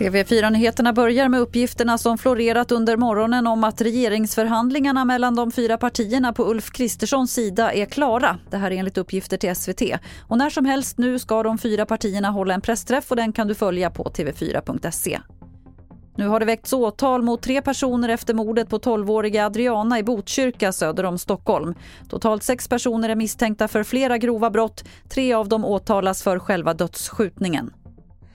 TV4-nyheterna börjar med uppgifterna som florerat under morgonen om att regeringsförhandlingarna mellan de fyra partierna på Ulf Kristerssons sida är klara. Det här är enligt uppgifter till SVT. Och när som helst nu ska de fyra partierna hålla en pressträff och den kan du följa på tv4.se. Nu har det väckts åtal mot tre personer efter mordet på 12-åriga Adriana i Botkyrka söder om Stockholm. Totalt sex personer är misstänkta för flera grova brott. Tre av dem åtalas för själva dödsskjutningen.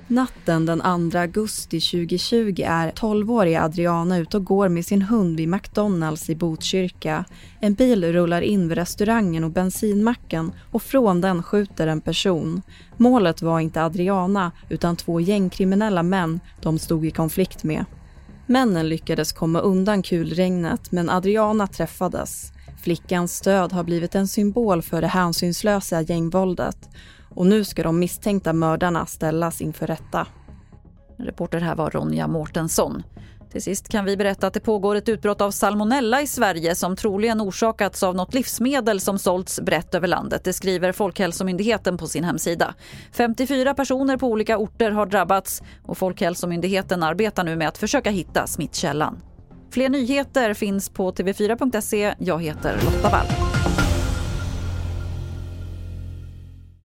Natten den 2 augusti 2020 är 12-åriga Adriana ute och går med sin hund vid McDonalds i Botkyrka. En bil rullar in vid restaurangen och bensinmacken och från den skjuter en person. Målet var inte Adriana utan två gängkriminella män de stod i konflikt med. Männen lyckades komma undan kulregnet men Adriana träffades. Flickans död har blivit en symbol för det hänsynslösa gängvåldet och nu ska de misstänkta mördarna ställas inför rätta. Reporter här var Ronja Mårtensson. Till sist kan vi berätta att det pågår ett utbrott av salmonella i Sverige som troligen orsakats av något livsmedel som sålts brett över landet. Det skriver Folkhälsomyndigheten på sin hemsida. 54 personer på olika orter har drabbats och Folkhälsomyndigheten arbetar nu med att försöka hitta smittkällan. Fler nyheter finns på tv4.se. Jag heter Lotta Wall.